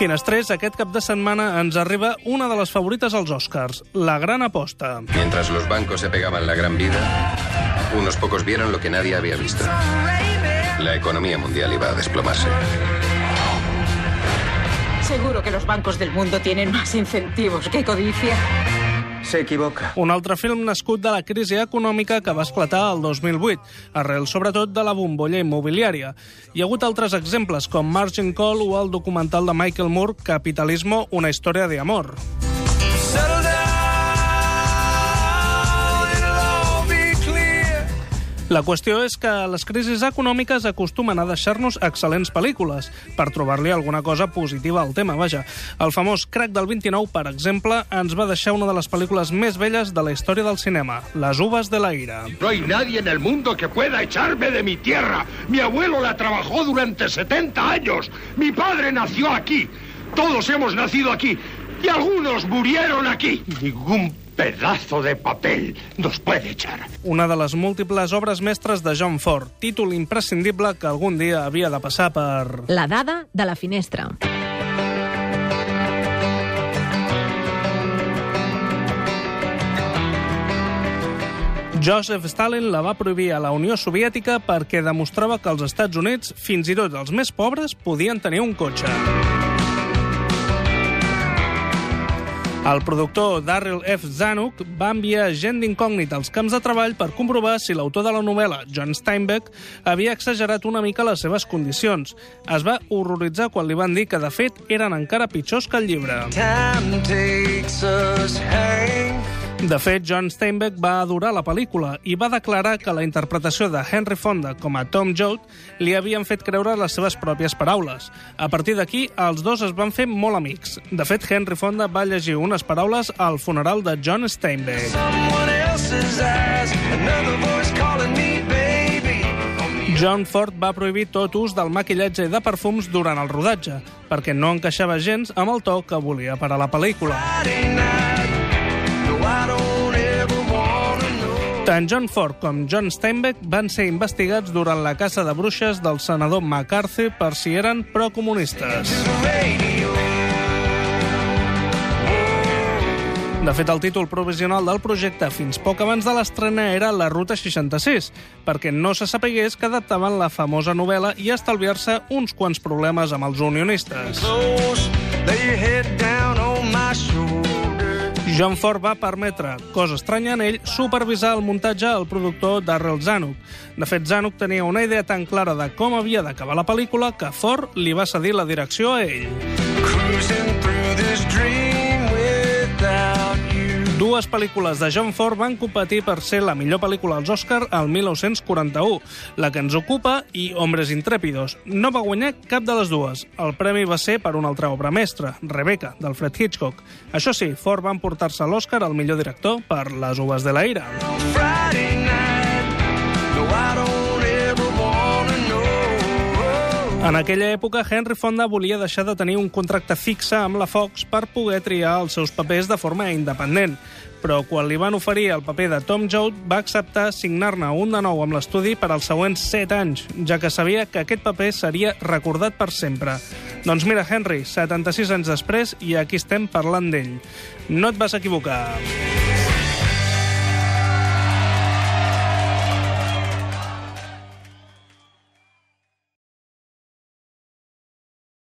Finestrés, aquest cap de setmana ens arriba una de les favorites als Oscars, La gran aposta. Mientras los bancos se pegaban la gran vida, unos pocos vieron lo que nadie había visto. La economía mundial iba a desplomarse. Seguro que los bancos del mundo tienen más incentivos que codicia. Se equivoca. Un altre film nascut de la crisi econòmica que va esclatar el 2008, arrel sobretot de la bombolla immobiliària. Hi ha hagut altres exemples, com Margin Call o el documental de Michael Moore, Capitalismo, una història de amor. La qüestió és que les crisis econòmiques acostumen a deixar-nos excel·lents pel·lícules, per trobar-li alguna cosa positiva al tema, vaja. El famós Crack del 29, per exemple, ens va deixar una de les pel·lícules més belles de la història del cinema, Les uvas de la ira. No hay nadie en el mundo que pueda echarme de mi tierra. Mi abuelo la trabajó durante 70 años. Mi padre nació aquí. Todos hemos nacido aquí. Y algunos murieron aquí. Ningún pedazo de papel nos puede echar. Una de les múltiples obres mestres de John Ford, títol imprescindible que algun dia havia de passar per... La dada de la finestra. Joseph Stalin la va prohibir a la Unió Soviètica perquè demostrava que els Estats Units, fins i tot els més pobres, podien tenir un cotxe. El productor Darryl F. Zanuck va enviar gent d'incògnit als camps de treball per comprovar si l'autor de la novel·la, John Steinbeck, havia exagerat una mica les seves condicions. Es va horroritzar quan li van dir que, de fet, eren encara pitjors que el llibre. De fet, John Steinbeck va adorar la pel·lícula i va declarar que la interpretació de Henry Fonda com a Tom Joad li havien fet creure les seves pròpies paraules. A partir d'aquí, els dos es van fer molt amics. De fet, Henry Fonda va llegir unes paraules al funeral de John Steinbeck. John Ford va prohibir tot ús del maquillatge i de perfums durant el rodatge, perquè no encaixava gens amb el to que volia per a la pel·lícula. Tant John Ford com John Steinbeck van ser investigats durant la caça de bruixes del senador McCarthy per si eren procomunistes. De fet, el títol provisional del projecte fins poc abans de l'estrena era La Ruta 66, perquè no se sapigués que adaptaven la famosa novel·la i estalviar-se uns quants problemes amb els unionistes. John Ford va permetre, cosa estranya en ell, supervisar el muntatge al productor Darrell Zanuck. De fet, Zanuck tenia una idea tan clara de com havia d'acabar la pel·lícula que Ford li va cedir la direcció a ell. Dues pel·lícules de John Ford van competir per ser la millor pel·lícula als Oscar al 1941, la que ens ocupa i Hombres Intrépidos. No va guanyar cap de les dues. El premi va ser per una altra obra mestra, Rebecca, d'Alfred Hitchcock. Això sí, Ford va emportar-se l'Oscar al millor director per Les uves de la ira. En aquella època, Henry Fonda volia deixar de tenir un contracte fixe amb la Fox per poder triar els seus papers de forma independent. Però quan li van oferir el paper de Tom Joad, va acceptar signar-ne un de nou amb l'estudi per als següents 7 anys, ja que sabia que aquest paper seria recordat per sempre. Doncs mira, Henry, 76 anys després, i aquí estem parlant d'ell. No et vas equivocar.